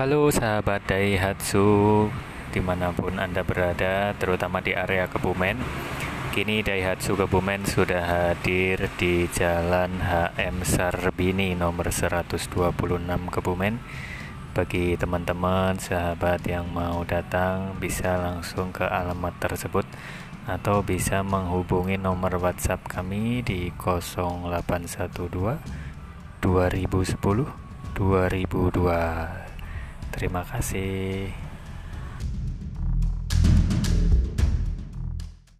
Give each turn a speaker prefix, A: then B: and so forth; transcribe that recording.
A: Halo sahabat Daihatsu di mana pun Anda berada terutama di area Kebumen. Kini Daihatsu Kebumen sudah hadir di Jalan HM Sarbini nomor 126 Kebumen. Bagi teman-teman sahabat yang mau datang bisa langsung ke alamat tersebut atau bisa menghubungi nomor WhatsApp kami di 0812 2010 2002 Terima kasih.